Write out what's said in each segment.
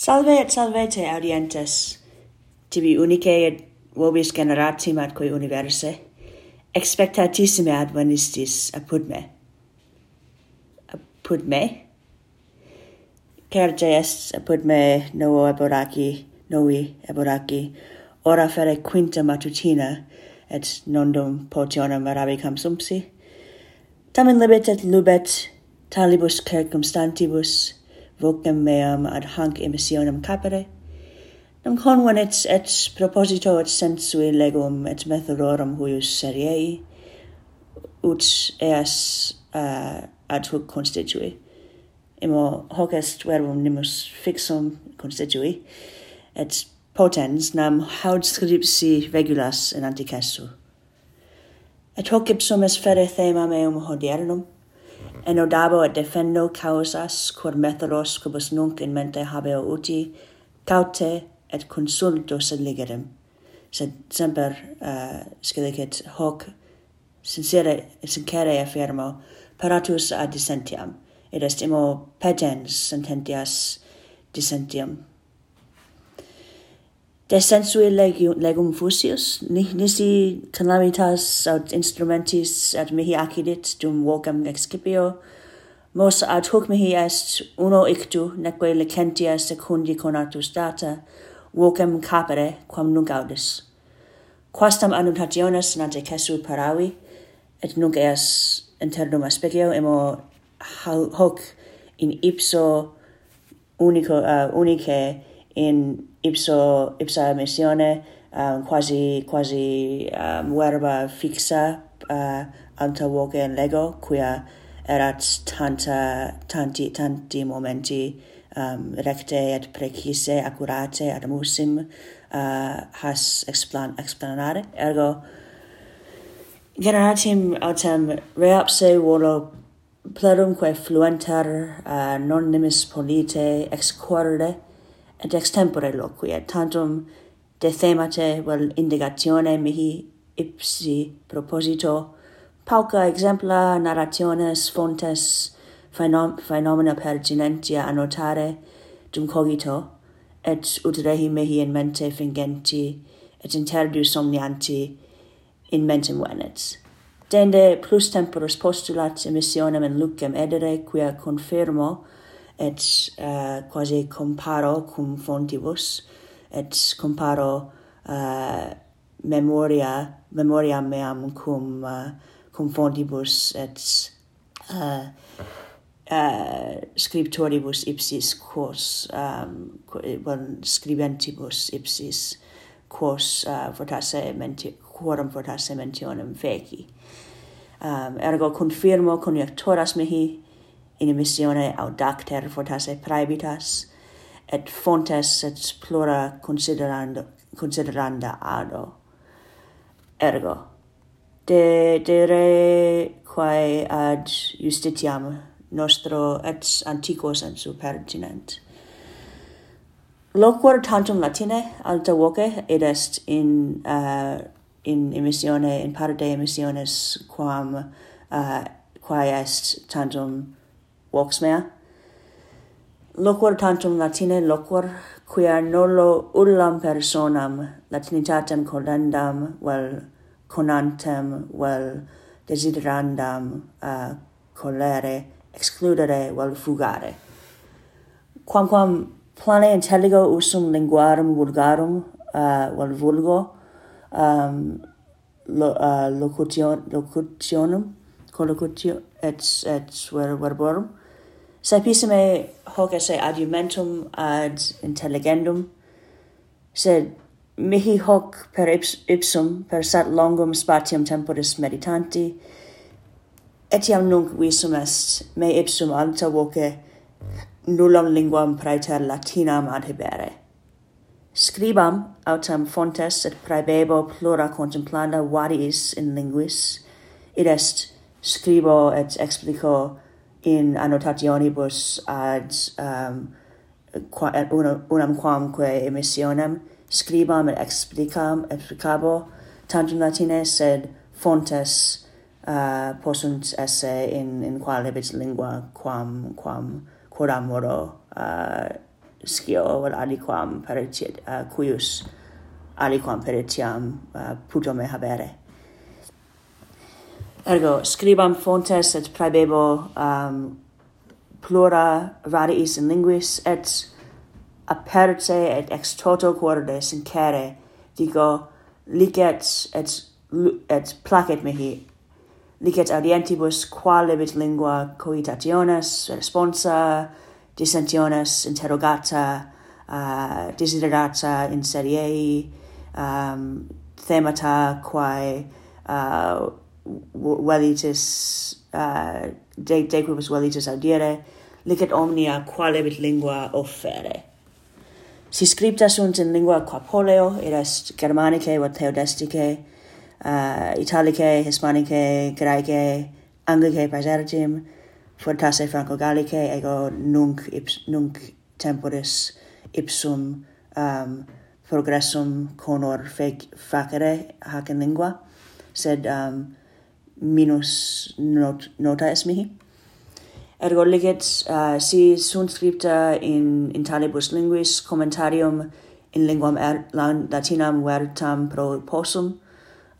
Salve et salvete audientes. Tibi unice et vobis generatim atque universe, expectatissime advenistis apud me. Apud me? Cerge est apud me novo eboraci, novi eboraci, ora fere quinta matutina, et nondum potionem arabicam sumpsi. Tamen libet et lubet talibus circumstantibus, vocem meam ad hanc emissionem capere, nam convenit et proposito et sensui legum et methodorum huius seriei, ut eas uh, ad hoc constitui. Imo hoc est verbum nimus fixum constitui, et potens nam haud scripsi regulas in anticesu. Et hoc ipsum est fere thema meum hodiernum, enodabo et defendo causas quod methodos quibus nunc in mente habeo uti, caute et consulto sed ligerem. Sed semper uh, scilicet hoc sincere, sincere affirmo, paratus ad dissentiam, et est imo petens sententias dissentiam de sensu legum, legum fusius, nisi calamitas aut instrumentis ad mihi accidit dum vocam excipio, mos ad hoc mihi est uno ictu, neque licentia secundi conatus data, vocem capere, quam nunc audis. Quastam annotationes nante cesu paravi, et nunc eas internum aspegio, emo hoc in ipso unico, uh, unice in ipso ipsa missione um, quasi quasi um, verba fixa uh, anta voce in lego quia erat tanta tanti tanti momenti um, recte et precise accurate ad musim uh, has explan explanare. Ergo generatim autem reapse volo plerumque fluenter uh, non nimis polite excorde ad extempore loquiet, tantum de themate vel indigatione mihi ipsi proposito, pauca exempla narrationes fontes phenom phenomena pertinentia annotare dum cogito, et ut rehi mehi in mente fingenti, et interdu somnianti in mentem venet. Dende plus temporis postulat emissionem in lucem edere, quia confirmo, et uh, eh, quasi comparo cum fontibus. Et comparo uh, memoria memoria meam cum uh, cum fontibus. Et uh, uh, scriptoribus ipsis quos um, bon scribentibus ipsis quos uh, fortasse menti quorum fortasse mentionem feci. Um, ergo confirmo conjectoras mihi in missione audacter fortasse praebitas, et fontes et plura considerando, consideranda ado. Ergo, de dere quae ad justitiam nostro et antiquos en supertinent. Loquor tantum Latine alta voce ed est in uh, in emissione in parte emissiones quam uh, quae est tantum Walksmere. Loquor tantum Latine loquor, quia nolo ullam personam Latinitatem colendam, vel conantem, vel desiderandam uh, colere, excludere, vel fugare. Quamquam plane intelligo usum linguarum vulgarum, uh, vel vulgo, um, lo, uh, locution, locutionum, collocutio et et ver verborum. Sapissime hoc esse adiumentum ad intelligendum sed mihi hoc per ips, ipsum per sat longum spatium temporis meditanti etiam nunc visum est me ipsum alta voce nullam linguam praeter latinam adhibere scribam autem fontes et praebebo plura contemplanda variis in linguis id est scribo et explico in annotationibus ad um, qua, unam, unam quamque emissionem. Scribam et explicam explicabo tantum latine sed fontes uh, possunt esse in in qualebit lingua quam quam quodam modo uh, scio vel aliquam peritiam uh, cuius aliquam peritiam uh, puto me habere. Ergo, scribam fontes et praebebo um, plura radiis in linguis, et aperte et ex toto corde sincere, digo, licet et, et placet mihi, licet audientibus qualibit lingua coitationes, responsa, dissentiones, interrogata, uh, desiderata in seriei, um, themata quae uh, velitis uh, de, de quibus velitis audire, licet omnia qualibit lingua offere. Si scripta sunt in lingua quapoleo, et est Germanicae et Theodesticae, uh, Italicae, Hispanicae, Graecae, Anglicae praesertim, fortasse Franco-Gallicae, ego nunc, ips, nunc temporis ipsum um, progressum conor fec, facere hac in lingua, sed um, minus not, nota es mihi. Ergo licet uh, si sunt scripta in in talibus linguis commentarium in linguam er, latinam vertam pro possum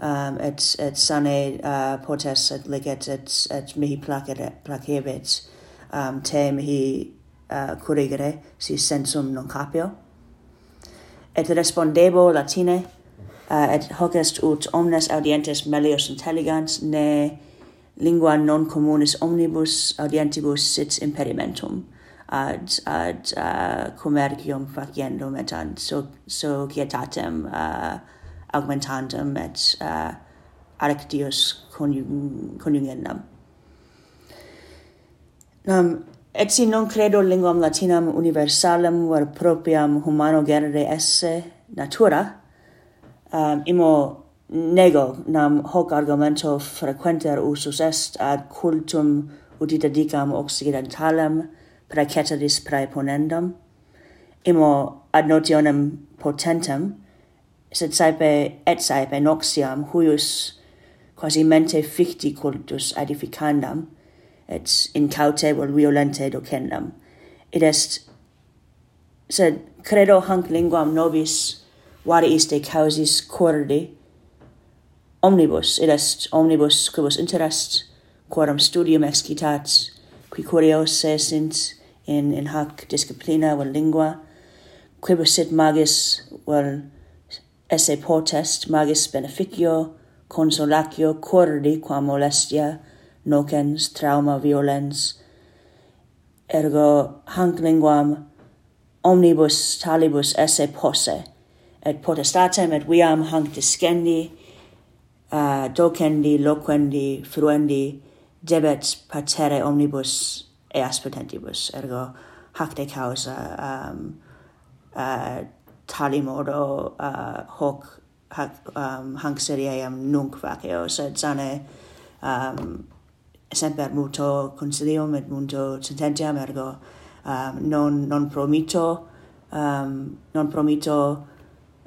um, et et sane uh, potes et licet et et mihi placere placebit um, te mihi uh, corrigere si sensum non capio et respondebo latine uh, et hoc est ut omnes audientes melius intelligans ne lingua non communis omnibus audientibus sit impedimentum ad ad uh, commercium faciendum et ad so societatem uh, augmentandum et uh, arctius conjung conjungendam nam um, et si non credo linguam latinam universalem ver propriam humano genere esse natura um, imo nego nam hoc argumento frequenter usus est ad cultum udita dedicam occidentalem praeceteris praeponendam. Imo ad notionem potentem sed saepe et saepe noxiam huius quasi mente ficti cultus edificandam et incaute vol violente docendam. Id est sed credo hanc linguam nobis vade iste causis cordi, omnibus id est omnibus quibus interest, quorum studium excitat, qui curiose sint in, in hac disciplina vel lingua, quibus sit magis vel esse potest magis beneficio, consolatio cordi qua molestia, nocens, trauma, violens, ergo hanc linguam omnibus talibus esse posse, et potestatem et viam hanc discendi, uh, docendi, loquendi, fruendi, debet patere omnibus e aspetentibus, ergo hac de causa um, uh, tali modo uh, hoc hac, um, hanc serieam nunc vaceo, sed sane um, semper muto consilium et mundo sententiam, ergo um, non, non promito, um, non promito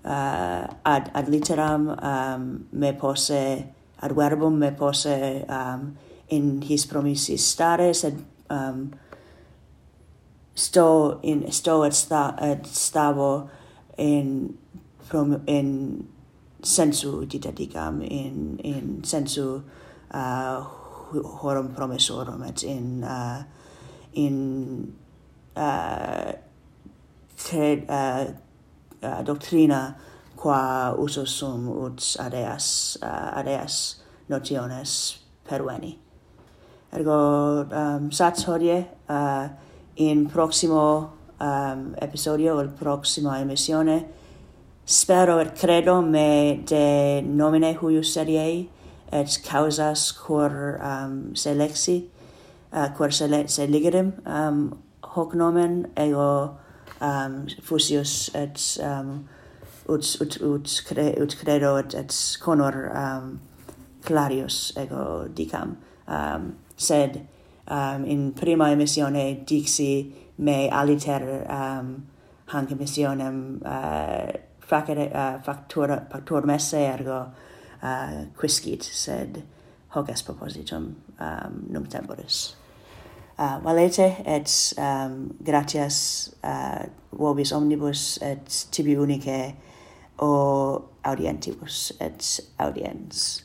uh, ad, ad literam um, me posse, ad verbum me posse um, in his promissis stare, sed um, sto in sto et, sta, et stavo in prom, in sensu didaticam in in sensu uh, horum promissorum et in uh, in uh, cred, uh, uh, doctrina qua usus sum ut adeas uh, adeas notiones perveni. Ergo um, sats hodie uh, in proximo um, episodio o proxima emissione spero et credo me de nomine huius seriei et causas cor um, selexi uh, cor sele, seligidem um, hoc nomen ego um, fusius et um, ut, ut, ut, cre, ut credo et, et conor um, clarius ego dicam. Um, sed um, in prima emissione dixi me aliter um, hanc emissionem uh, facere, uh, factura, factur messe ergo uh, quiscit, sed hoc est propositum um, num temporis. Ah, uh, valete et um, gratias uh, vobis omnibus et tibi unice o audientibus et audiens.